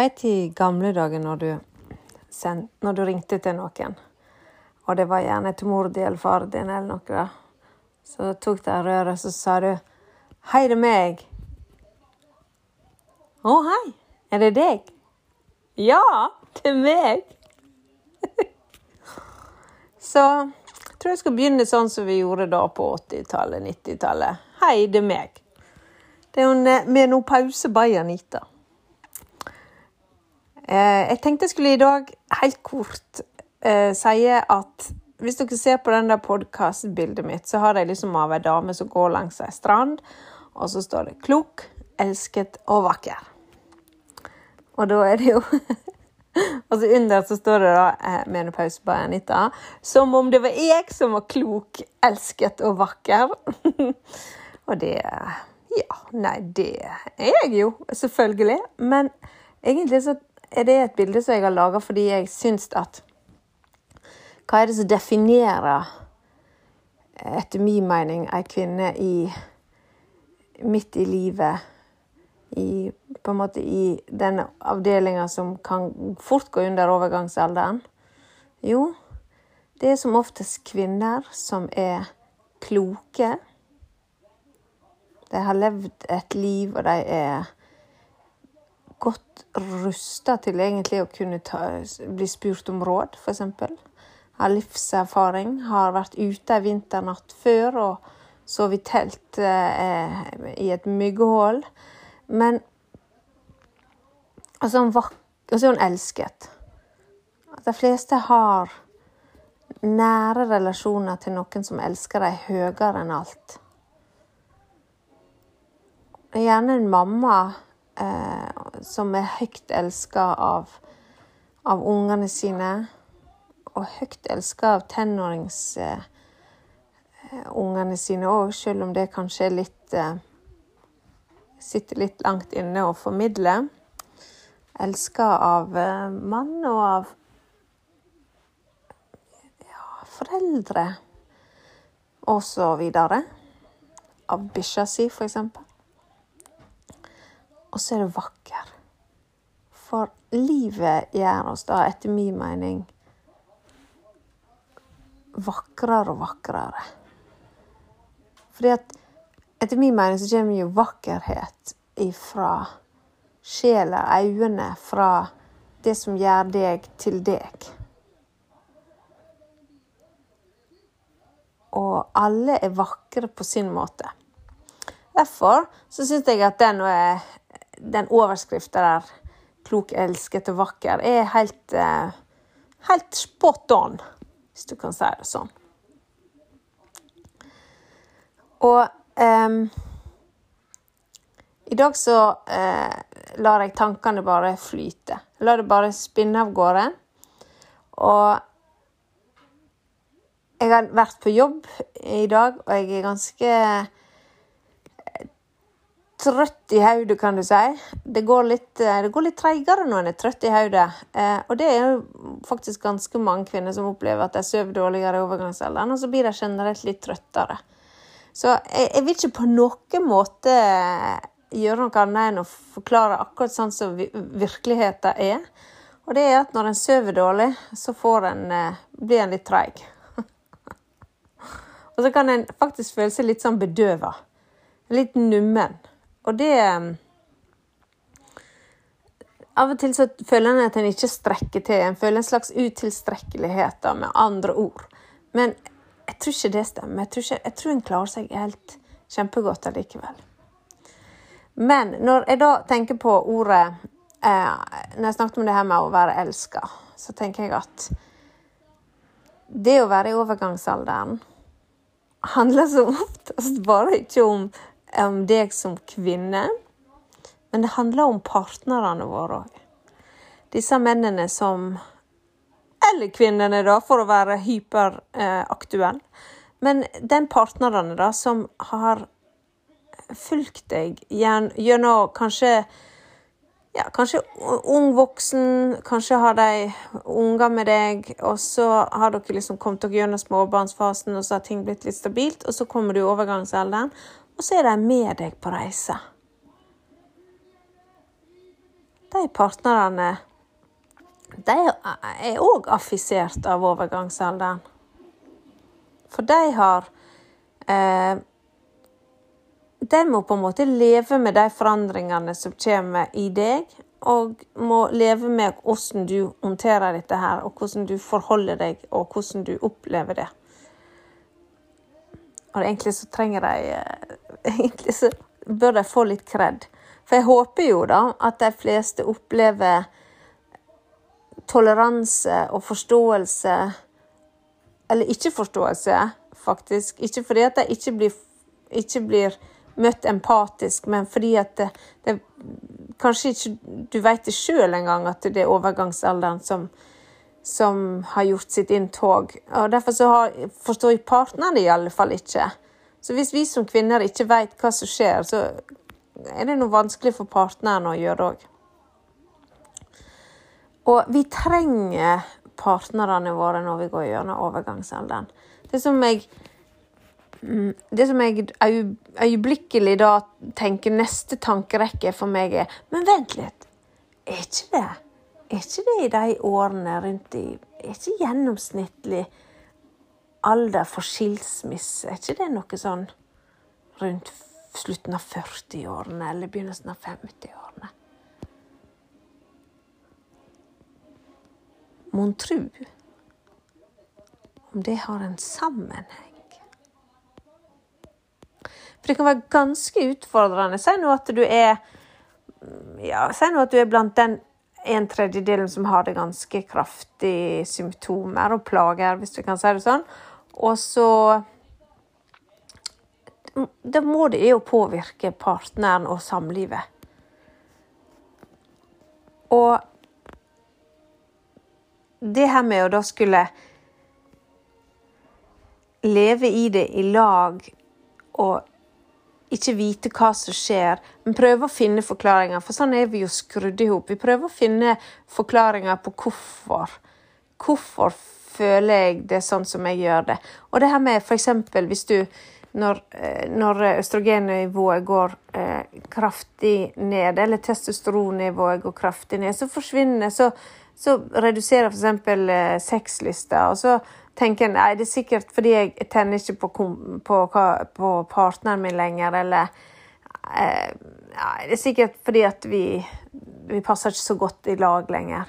Veit i gamle dager når du, send, når du ringte til noen, og det var gjerne til mor di eller far din eller noe, da, så tok de røret, så sa du 'Hei, det er meg'. 'Å, hei. Er det deg?' 'Ja, det er meg'. så jeg tror jeg skal begynne sånn som vi gjorde da på 80-tallet, 90-tallet. 'Hei, det er meg'. Det er jo med noe pause by Anita. Eh, jeg tenkte jeg skulle i dag helt kort eh, si at hvis dere ser på den der podkastbildet mitt, så har jeg liksom av ei dame som går langs ei strand, og så står det 'klok, elsket og vakker'. Og da er det jo Og så under så står det da eh, menopause på Anita. Som om det var jeg som var klok, elsket og vakker. og det Ja, nei, det er jeg jo, selvfølgelig. Men egentlig så er det et bilde som jeg har laga fordi jeg syns at Hva er det som definerer, etter min mening, ei kvinne i midt i livet? I, på en måte i den avdelinga som kan fort gå under overgangsalderen? Jo, det er som oftest kvinner som er kloke. De har levd et liv, og de er godt rusta til egentlig å kunne ta, bli spurt om råd, f.eks. Har livserfaring, har vært ute ei vinternatt før og sovet i telt eh, i et myggehull. Men altså, hun, altså, hun elsket. De fleste har nære relasjoner til noen som elsker dem høyere enn alt. Gjerne en mamma som er høyt elska av, av ungene sine, og høyt elska av tenåringsungene eh, sine òg, selv om det kanskje er litt eh, Sitter litt langt inne å formidle. Elska av eh, mann og av foreldre og så videre. Av bikkja si, for eksempel. Og så er det vakker. For livet gjør oss da, etter min mening, vakrere og vakrere. Fordi at etter min mening så kommer jo vakkerhet ifra sjela, øynene, fra det som gjør deg til deg. Og alle er vakre på sin måte. Derfor så syns jeg at den er den overskrifta der, 'Klok, elsket og vakker', er helt, uh, helt spot on, hvis du kan si det sånn. Og um, i dag så uh, lar jeg tankene bare flyte. Jeg lar det bare spinne av gårde. Og jeg har vært på jobb i dag, og jeg er ganske trøtt i hodet, kan du si. Det går litt, eh, litt treigere når en er trøtt i hodet. Eh, og det er jo faktisk ganske mange kvinner som opplever at de sover dårligere i overgangsalderen, og så blir de generelt litt trøttere. Så jeg, jeg vil ikke på noen måte gjøre noe annet enn å forklare akkurat sånn som virkeligheten er. Og det er at når en sover dårlig, så en, eh, blir en litt treig. og så kan en faktisk føle seg litt sånn bedøva. Litt nummen. Og det um, Av og til så føler en at en ikke strekker til. En føler en slags utilstrekkelighet, da, med andre ord. Men jeg tror ikke det stemmer. Jeg tror, ikke, jeg tror en klarer seg helt kjempegodt allikevel. Men når jeg da tenker på ordet eh, Når jeg snakket om det her med å være elska, så tenker jeg at det å være i overgangsalderen handler så oftest bare ikke om om deg som kvinne, men det handler om partnerne våre òg. Disse mennene som Eller kvinnene, da, for å være hyperaktuell. Men den partnerne da, som har fulgt deg gjennom kanskje ja, kanskje ung voksen, kanskje har de unger med deg, og så har dere liksom kommet dere gjennom småbarnsfasen, og så har ting blitt litt stabilt, og så kommer du i overgangsalderen, og så er de med deg på reise. de partnerne de er òg affisert av overgangsalderen. For de har eh, De må på en måte leve med de forandringene som kommer i deg, og må leve med hvordan du håndterer dette her, og hvordan du forholder deg, og hvordan du opplever det. Og egentlig så trenger de eh, Egentlig så bør de få litt kred. For jeg håper jo da at de fleste opplever toleranse og forståelse Eller ikke forståelse, faktisk. Ikke fordi at de ikke blir, ikke blir møtt empatisk, men fordi at det, det Kanskje ikke du vet det sjøl engang at det er overgangsalderen som, som har gjort sitt inntog. Og Derfor har, forstår partnerne partneren i alle fall ikke. Så hvis vi som kvinner ikke vet hva som skjer, så er det noe vanskelig for partneren å gjøre òg. Og vi trenger partnerne våre når vi går gjennom overgangsalderen. Det som jeg, mm, det som jeg øyeblikkelig da tenker neste tankerekke for meg er Men vent litt. Er ikke det Er ikke det i de årene rundt i Er ikke gjennomsnittlig alder for skilsmisse, er ikke det noe sånn rundt slutten av 40-årene eller begynnelsen av 50-årene? Mon tru om det har en sammenheng? For det kan være ganske utfordrende. Si nå at du er ja, Si nå at du er blant den en tredjedelen som har det ganske kraftige symptomer og plager, hvis du kan si det sånn. Og så Da må det jo påvirke partneren og samlivet. Og det her med å da skulle leve i det i lag og ikke vite hva som skjer, men prøve å finne forklaringer. For sånn er vi jo skrudd i hop. Vi prøver å finne forklaringer på hvorfor. Hvorfor føler jeg det sånn som jeg gjør det. Og det her med f.eks. hvis du når, eh, når østrogennivået går eh, kraftig ned, eller testosteronnivået går kraftig ned, så forsvinner Så, så reduserer f.eks. Eh, sexlista, og så tenker en nei, det er sikkert fordi jeg tenner ikke på, på, på partneren min lenger, eller eh, Nei, det er sikkert fordi at vi, vi passer ikke så godt i lag lenger.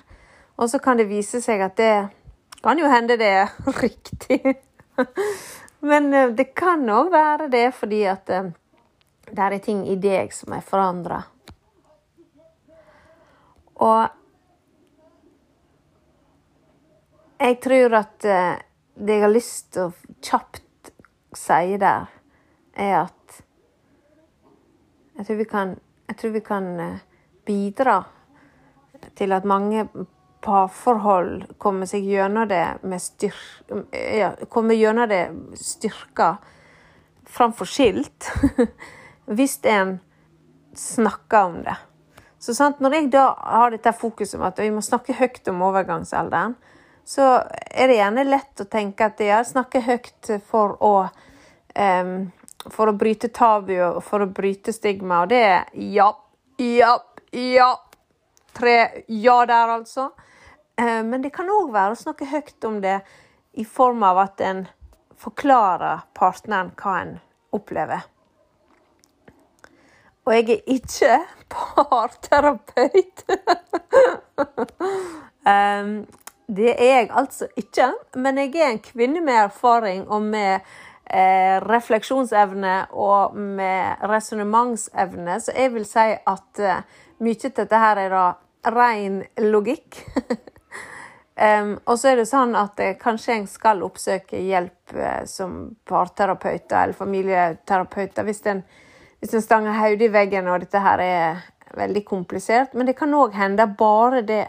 Og så kan det vise seg at det kan jo hende det er riktig. Men eh, det kan òg være det fordi at eh, det er ting i deg som er forandra. Og jeg tror at eh, det jeg har lyst til å kjapt si der, er at jeg tror vi kan, tror vi kan bidra til at mange parforhold kommer seg gjennom det med styrke Ja, kommer gjennom det styrka framfor skilt. Hvis en snakker om det. Så sant, Når jeg da har dette fokuset om at vi må snakke høyt om overgangsalderen, så er det gjerne lett å tenke at jeg snakker høyt for å um, for å bryte tabu og for å bryte stigma. Og det er ja, ja, ja. Tre ja der, altså. Eh, men det kan òg være å snakke høyt om det i form av at en forklarer partneren hva en opplever. Og jeg er ikke parterapeut. det er jeg altså ikke. Men jeg er en kvinne med erfaring og med eh, refleksjonsevne og med resonnementsevne, så jeg vil si at eh, mye av dette her er da ren logikk. Um, og så er det sånn at eh, kanskje en skal oppsøke hjelp eh, som parterapeuter eller familieterapeuter hvis en, hvis en stanger hodet i veggen og dette her er veldig komplisert. Men det kan òg hende bare det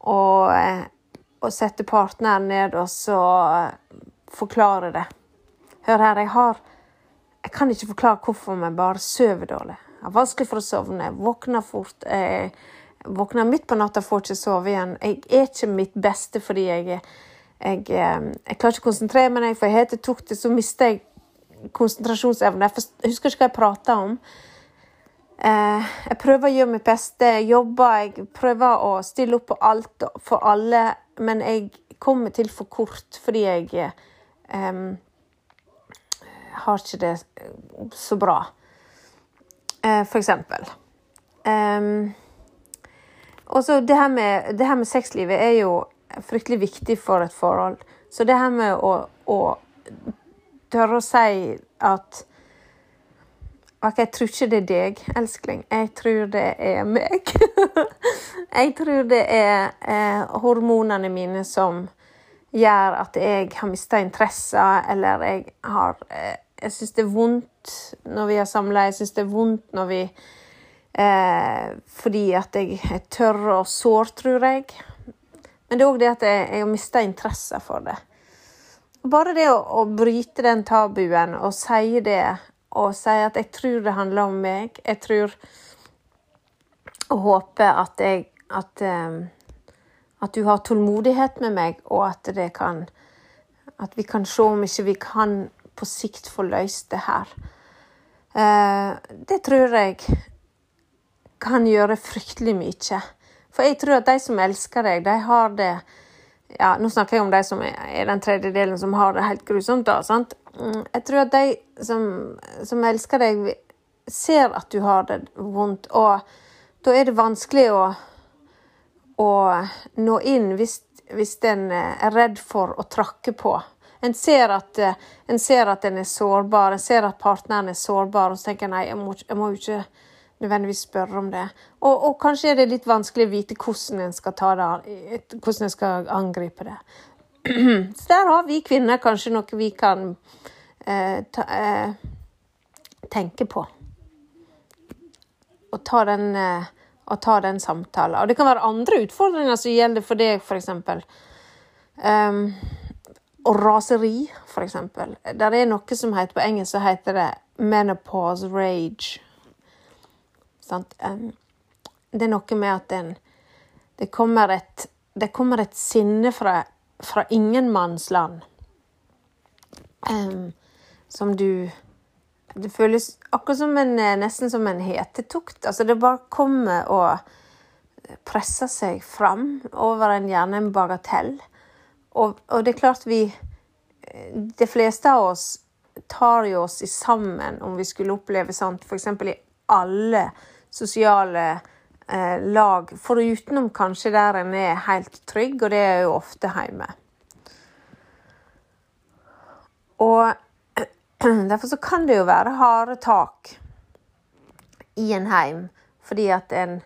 å, eh, å sette partneren ned og så eh, forklare det. Hør her, jeg har Jeg kan ikke forklare hvorfor vi bare sover dårlig. Jeg har vanskelig for å sovne, våkner fort. Jeg, Våkner midt på natta, får ikke sove igjen. Jeg er ikke mitt beste fordi jeg, jeg, eh, jeg klarer ikke å konsentrere meg. For jeg heter tok det, så mister jeg konsentrasjonsevne. Jeg husker ikke hva jeg prata om. eh, Jeg prøver å gjøre mitt beste. Jeg jobber, jeg prøver å stille opp på alt for alle. Men jeg kommer til for kort fordi jeg eh, har ikke det så bra. For eksempel. Um, og så det her med, det her med sexlivet er jo fryktelig viktig for et forhold. Så det her med å, å tørre å si at OK, jeg tror ikke det er deg, elskling. Jeg tror det er meg. jeg tror det er eh, hormonene mine som gjør at jeg har mista interesser, eller jeg har eh, Jeg syns det er vondt når vi har samla, jeg syns det er vondt når vi eh, Fordi at jeg er tørr og sår, tror jeg. Men det er òg det at jeg, jeg har mista interesse for det. Bare det å, å bryte den tabuen og si det og si at jeg tror det handler om meg. Jeg tror og håper at jeg at, um, at du har tålmodighet med meg, og at det kan At vi kan se om ikke vi kan på sikt få løst det her. Uh, det tror jeg kan gjøre fryktelig mye. For jeg tror at de som elsker deg, de har det ja, Nå snakker jeg om de som er den tredjedelen som har det helt grusomt. da, sant? Mm, jeg tror at de som, som, elsker deg, ser at du har det vondt, og da er det vanskelig å, å nå inn hvis, hvis en er redd for å trakke på. En ser, at, en ser at en er sårbar, en ser at partneren er sårbar, og så tenker en nei, jeg må, jeg må ikke nødvendigvis spørre om det. Og, og, kanskje er det litt vanskelig å vite hvordan en skal det, hvordan en skal angripe det. Så der har vi kvinner kanskje noe vi kan eh, ta, eh, tenke på. Og ta den, eh, og ta den samtalen. Og det kan være andre utfordringer som gjelder for deg, f.eks. Um, og raseri, f.eks. Der er noe som heter på engelsk så heter det menopause rage. Um, det er noe med at en det, kommer et, det kommer et sinne fra fra ingenmannsland. Um, som du Det føles akkurat som en, eh, nesten som en hetetukt. Altså, det bare kommer og presser seg fram over en, gjerne en bagatell. Og, og, det er klart vi eh, De fleste av oss tar jo oss i sammen om vi skulle oppleve sånt, f.eks. i alle sosiale eh, lag, forutenom kanskje der en er helt trygg, og det er jo ofte hjemme. Og derfor så kan det jo være harde tak i en heim, fordi at en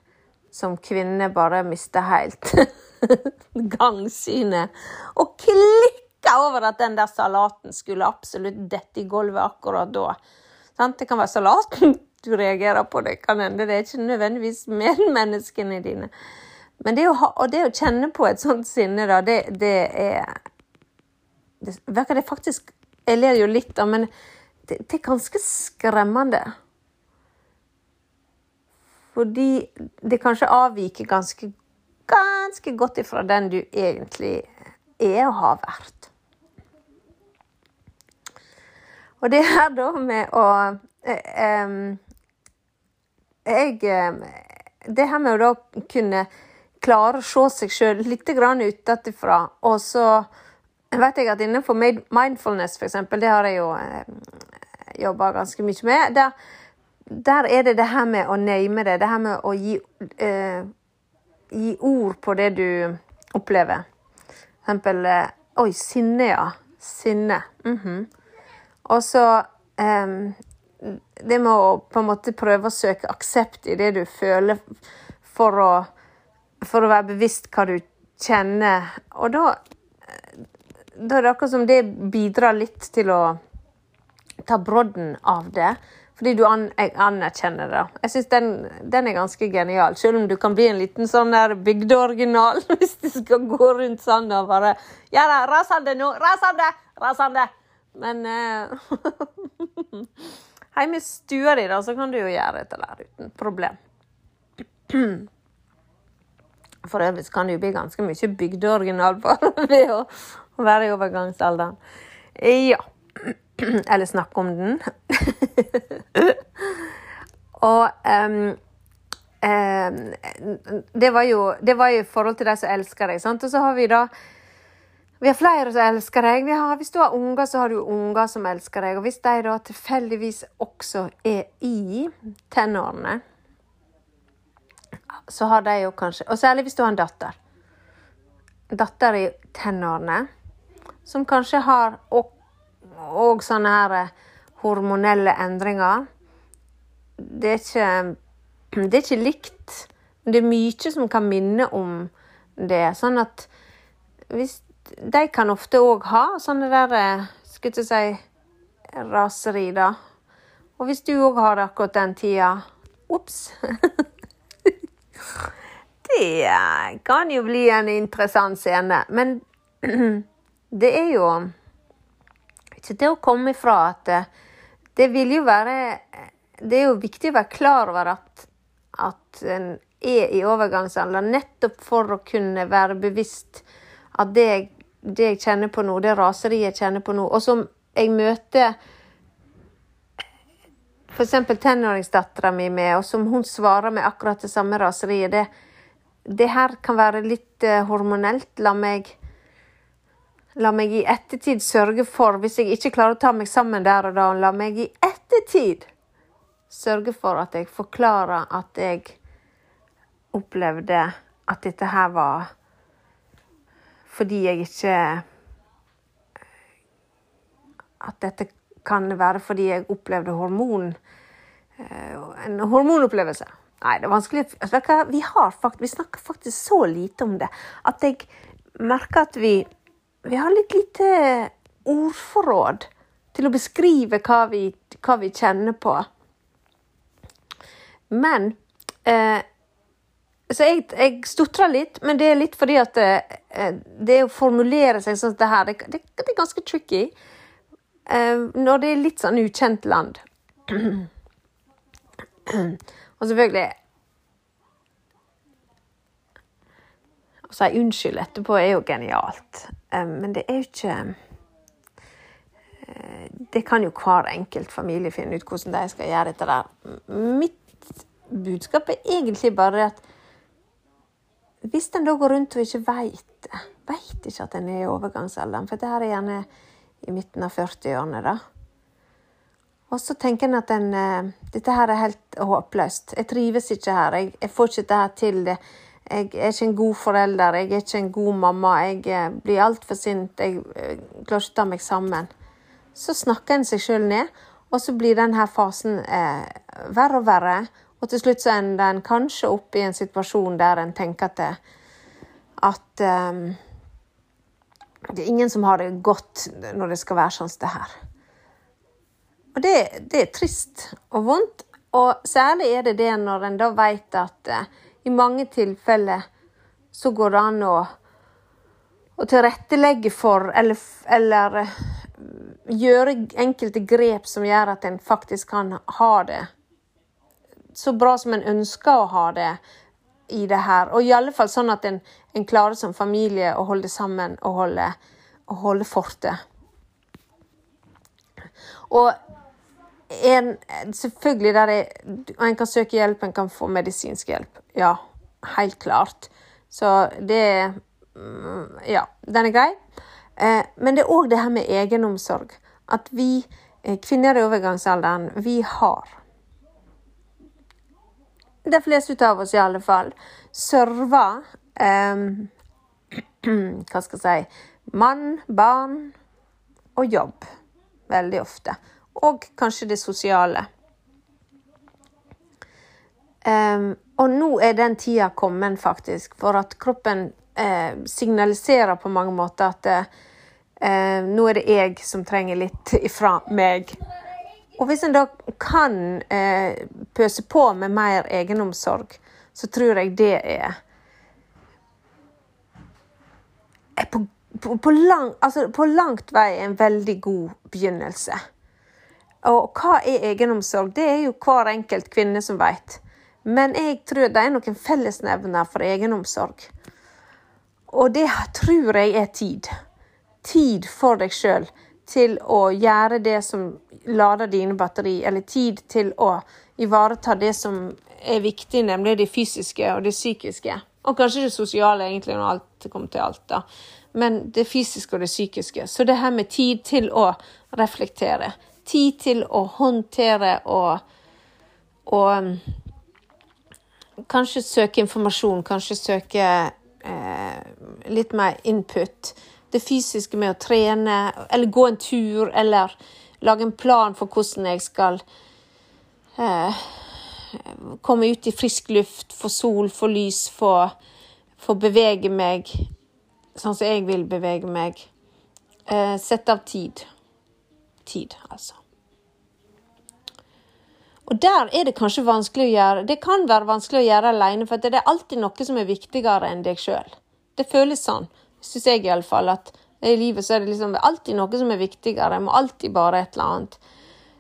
som kvinne bare mister helt gangsynet. Og klikka over at den der salaten skulle absolutt dette i gulvet akkurat da. Det kan være salaten du reagerer på det, kan hende. Det er ikke nødvendigvis medmenneskene dine. Men det å, ha, og det å kjenne på et sånt sinne, da, det, det er det virker det faktisk Jeg ler jo litt, da, men det, det, er ganske skremmende. Fordi det kanskje avviker ganske, ganske godt ifra den du egentlig er og har vært. Og det her da med å eh, um, jeg eh, Det her med å da kunne klare å se seg sjøl litt utenfra, og så vet jeg at innenfor mindfulness, for eksempel, det har jeg jo eh, jobba ganske mye med. Der, der, er det det her med å name det, det her med å gi, eh, gi ord på det du opplever. For eksempel eh, Oi, sinne, ja. Sinne. Mm -hmm. Og så det med å på en måte prøve å søke aksept i det du føler, for å, for å være bevisst hva du kjenner. Og da, da er det akkurat som det bidrar litt til å ta brodden av det. Fordi du an, anerkjenner det. Jeg syns den, den, er ganske genial. Selv om du kan bli en liten sånn der bygdeoriginal hvis du skal gå rundt sånn og bare Ja da, rasende nå! Rasende! Rasende! Men uh, Hjemme i stua di, da, så kan du jo gjøre dette der uten problem. For øvrig kan du bli ganske mye bygdeoriginal bare ved å, være i overgangsalderen. Ja. Eller snakke om den. Og um, um, det, var jo, det var jo i forhold til de som elsker deg. Sant? Og så har vi da vi har flere som elsker deg. Har, hvis du har unger, så har du unger som elsker deg. Og hvis de da tilfeldigvis også er i tenårene, så har de jo kanskje Og særlig hvis du har en datter. Datter i tenårene som kanskje har òg sånne her eh, hormonelle endringer. Det er ikke Det er ikke likt. Det er mye som kan minne om det. Sånn at hvis De kan ofte òg ha sånne der Skal Skulle jeg si raseri, da. Og hvis du òg har akkurat den tida Ops! det kan jo bli en interessant scene. Men det er jo ikke til å komme ifra at eh, det vil jo være Det er jo viktig å være klar over at, at en er i overgangsalder, nettopp for å kunne være bevisst at det, det jeg kjenner på nå, det raseriet jeg kjenner på nå, og som jeg møter f.eks. tenåringsdattera mi med, og som hun svarer med akkurat det samme raseriet, det, det her kan være litt uh, hormonelt. La meg La meg i ettertid sørge for, hvis jeg ikke klarer å ta meg sammen der og da, la meg i ettertid sørge for at jeg forklarer at jeg opplevde at dette her var fordi jeg ikke At dette kan være fordi jeg opplevde hormon eh, En hormonopplevelse. Nei, det er vanskelig Vi, faktisk, vi snakker faktisk så lite om det at jeg merker at vi vi har litt lite ordforråd til å beskrive hva vi, hva vi kjenner på. Men eh, Så jeg, jeg stotrer litt, men det er litt fordi at det, det å formulere seg sånn som det her, det, det, det er ganske tricky. Eh, når det er litt sånn ukjent land. Og selvfølgelig Å si unnskyld etterpå er jo genialt. Men det er jo ikke eh, Det kan jo hver enkelt familie finne ut hvordan de skal gjøre dette der. Mitt budskap er egentlig bare at hvis en da går rundt og ikke veit Veit ikke at en er i overgangsalderen, for dette er gjerne i midten av 40-årene, da. Og så tenker en at en, eh, dette her er helt håpløst. Jeg trives ikke her. Jeg, jeg får ikke dette her til. det jeg er ikke en god forelder, jeg er ikke en god mamma. Jeg eh, blir altfor sint. Jeg eh, klarer ikke ta meg sammen. Så snakker en seg sjøl ned, og så blir denne fasen eh, verre og verre. Og til slutt så ender en kanskje opp i en situasjon der en tenker at, det, at um, det er ingen som har det godt når det skal være sånn som det her. Og det, det, er trist og vondt, og særlig er det det når en da vet at uh, i mange tilfeller så går det an å, å tilrettelegge for, eller, eller uh, gjøre enkelte grep som gjør at en faktisk kan ha det så bra som en ønsker å ha det i det her. Og i alle fall sånn at en, en klarer som familie å holde sammen og holde, og holde fortet. Og en, selvfølgelig der er, En kan søke hjelp, en kan få medisinsk hjelp. Ja, helt klart. Så det mm, Ja, den er grei. Eh, men det er òg det her med egenomsorg. At vi eh, kvinner i overgangsalderen, vi har De fleste av oss i alle fall server um, Hva skal jeg si Mann, barn og jobb. Veldig ofte og kanskje det sosiale. Um, og nå er den tida kommet, faktisk, for at kroppen eh, signaliserer på mange måter at eh, nå er det jeg som trenger litt ifra meg. Og hvis en da kan eh, pøse på med mer egenomsorg, så tror jeg det er, er på, på, på, lang, altså på langt vei en veldig god begynnelse. Og hva er egenomsorg? Det er jo hver enkelt kvinne som vet. Men jeg tror det er noen fellesnevner for egenomsorg. Og det tror jeg er tid. Tid for deg sjøl til å gjøre det som lader dine batteri, eller tid til å ivareta det som er viktig, nemlig det fysiske og det psykiske. Og kanskje det sosiale, egentlig, når alt kommer til alt. da. Men det fysiske og det psykiske. Så det her med tid til å reflektere. Tid til å håndtere og, og um, kanskje søke informasjon, kanskje søke eh, litt mer input. Det fysiske med å trene, eller gå en tur, eller lage en plan for hvordan jeg skal eh, komme ut i frisk luft, få sol, få lys, få, få bevege meg sånn som jeg vil bevege meg. Eh, Sette av tid. Tid, altså. Og der er det kanskje vanskelig å gjøre Det kan være vanskelig å gjøre alene, for det er alltid noe som er viktigere enn deg sjøl. Det føles sånn, syns jeg iallfall, at i livet så er det liksom alltid noe som er viktigere. Jeg må alltid bare et eller annet.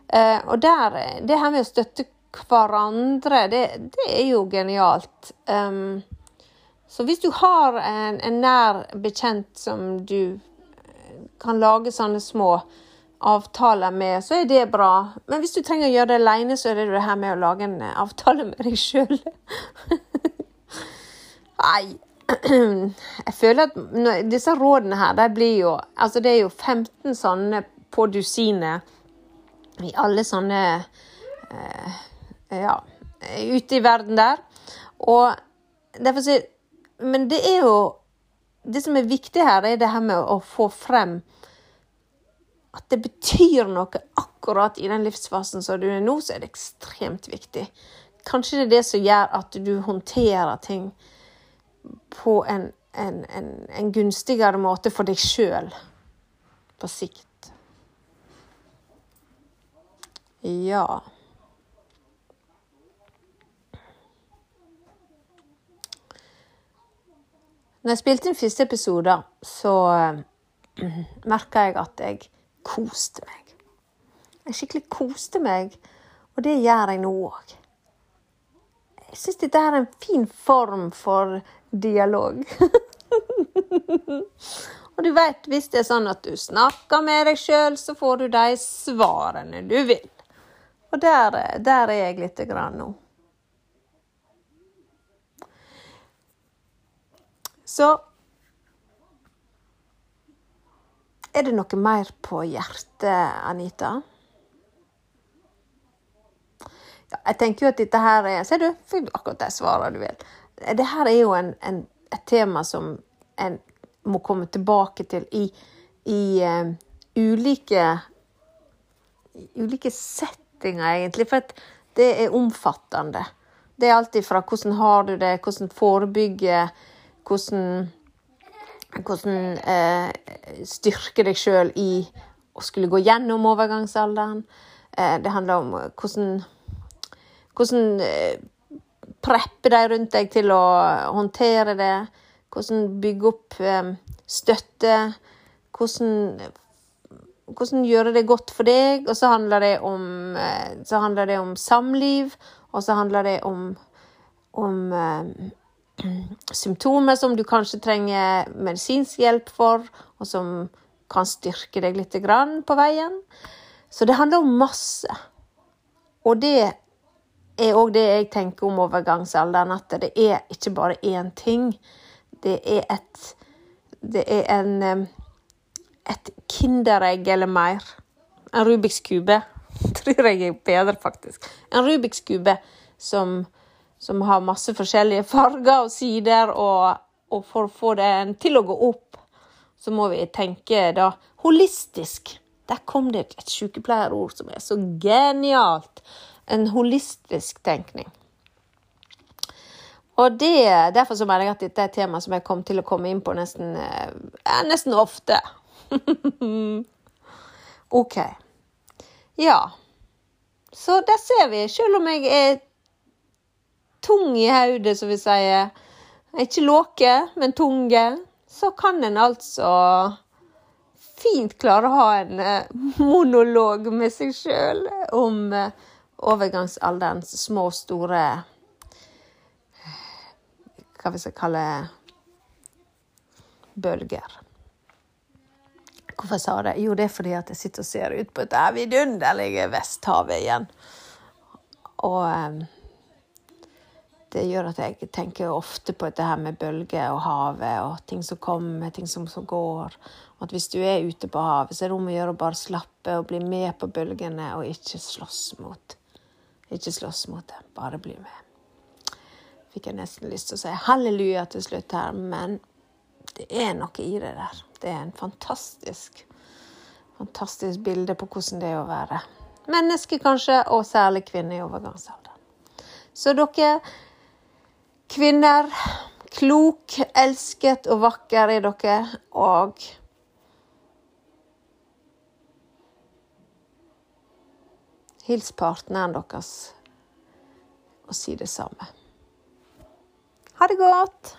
Eh, og der, det her med å støtte hverandre, det, det er jo genialt. Um, så hvis du har en, en, nær bekjent som du kan lage sånne små avtaler med, så er det bra. Men hvis du trenger å gjøre det alene, så er det det her med å lage en avtale med deg sjøl. Nei, jeg føler at disse rådene her, de blir jo Altså, det er jo 15 sånne på dusinet i alle sånne eh, Ja, ute i verden der. Og derfor sier Men det er jo Det som er viktig her, er det her med å få frem at det betyr noe akkurat i den livsfasen som du er nå, så er det ekstremt viktig. Kanskje det er det som gjør at du håndterer ting på en, en, en, en gunstigere måte for deg sjøl på sikt. Ja. Når jeg spilte inn første episode, så eh, merka jeg at jeg koste meg. Jeg skikkelig koste meg, og det gjør jeg nå òg. Jeg syns dette er en fin form for dialog. og du vet, hvis det er sånn at du snakker med deg sjøl, så får du de svarene du vil. Og der, der er jeg lite grann nå. Så Er det noe mer på hjertet, Anita? Ja, jeg tenker jo at dette her er Ser du, fikk akkurat det svaret du vil. Det her er jo en, en, et tema som en må komme tilbake til i, i uh, ulike ulike settinger, egentlig. For det er omfattende. Det er alltid fra hvordan har du det, hvordan forebygge, hvordan hvordan eh, styrke deg sjøl i å skulle gå gjennom overgangsalderen. Eh, det handler om hvordan, hvordan eh, preppe deg rundt deg til å håndtere det. Hvordan bygge opp eh, støtte. Hvordan, hvordan gjøre det godt for deg. Og så handler det om, eh, handler det om samliv, og så handler det om, om eh, symptomer som du kanskje trenger medisinsk hjelp for, og som kan styrke deg litt på veien. Så det handler om masse. Og det er òg det jeg tenker om overgangsalderen, at det er ikke bare én ting. Det er et Det er en et kinderegg eller mer. En Rubiks kube. Tror jeg er bedre, faktisk. En Rubiks kube som som har masse forskjellige farger og sider, og, og for å få den til å gå opp, så må vi tenke da holistisk. Der kom det et sykepleierord som er så genialt. En holistisk tenkning. Og det, Derfor så mener jeg at dette er et tema som jeg kom til å komme inn på nesten, ja, nesten ofte. OK. Ja. Så der ser vi. Selv om jeg er tung i hodet, som vi sier. Ikke låke, men tunge. Så kan en altså fint klare å ha en eh, monolog med seg sjøl om eh, overgangsalderens små og store Hva vi skal kalle bølger. Hvorfor jeg sa det? Jo, det er fordi at jeg sitter og ser ut på dette vidunderlige Vesthavet igjen. Og um, det gjør at jeg tenker ofte på dette her med bølger og havet og ting som kommer, ting som går. Og at hvis du er ute på havet, så er det om å gjøre å bare slappe og bli med på bølgene og ikke slåss mot Ikke slåss mot det, bare bli med. Fikk jeg nesten lyst til å si halleluja til slutt her, men det er noe i det der. Det er en fantastisk, fantastisk bilde på hvordan det er å være menneske, kanskje, og særlig kvinne i overgangsalderen. Så dere kvinner, klok, elsket og vakker er dere, og Hils partneren deres og si det samme. Ha det godt!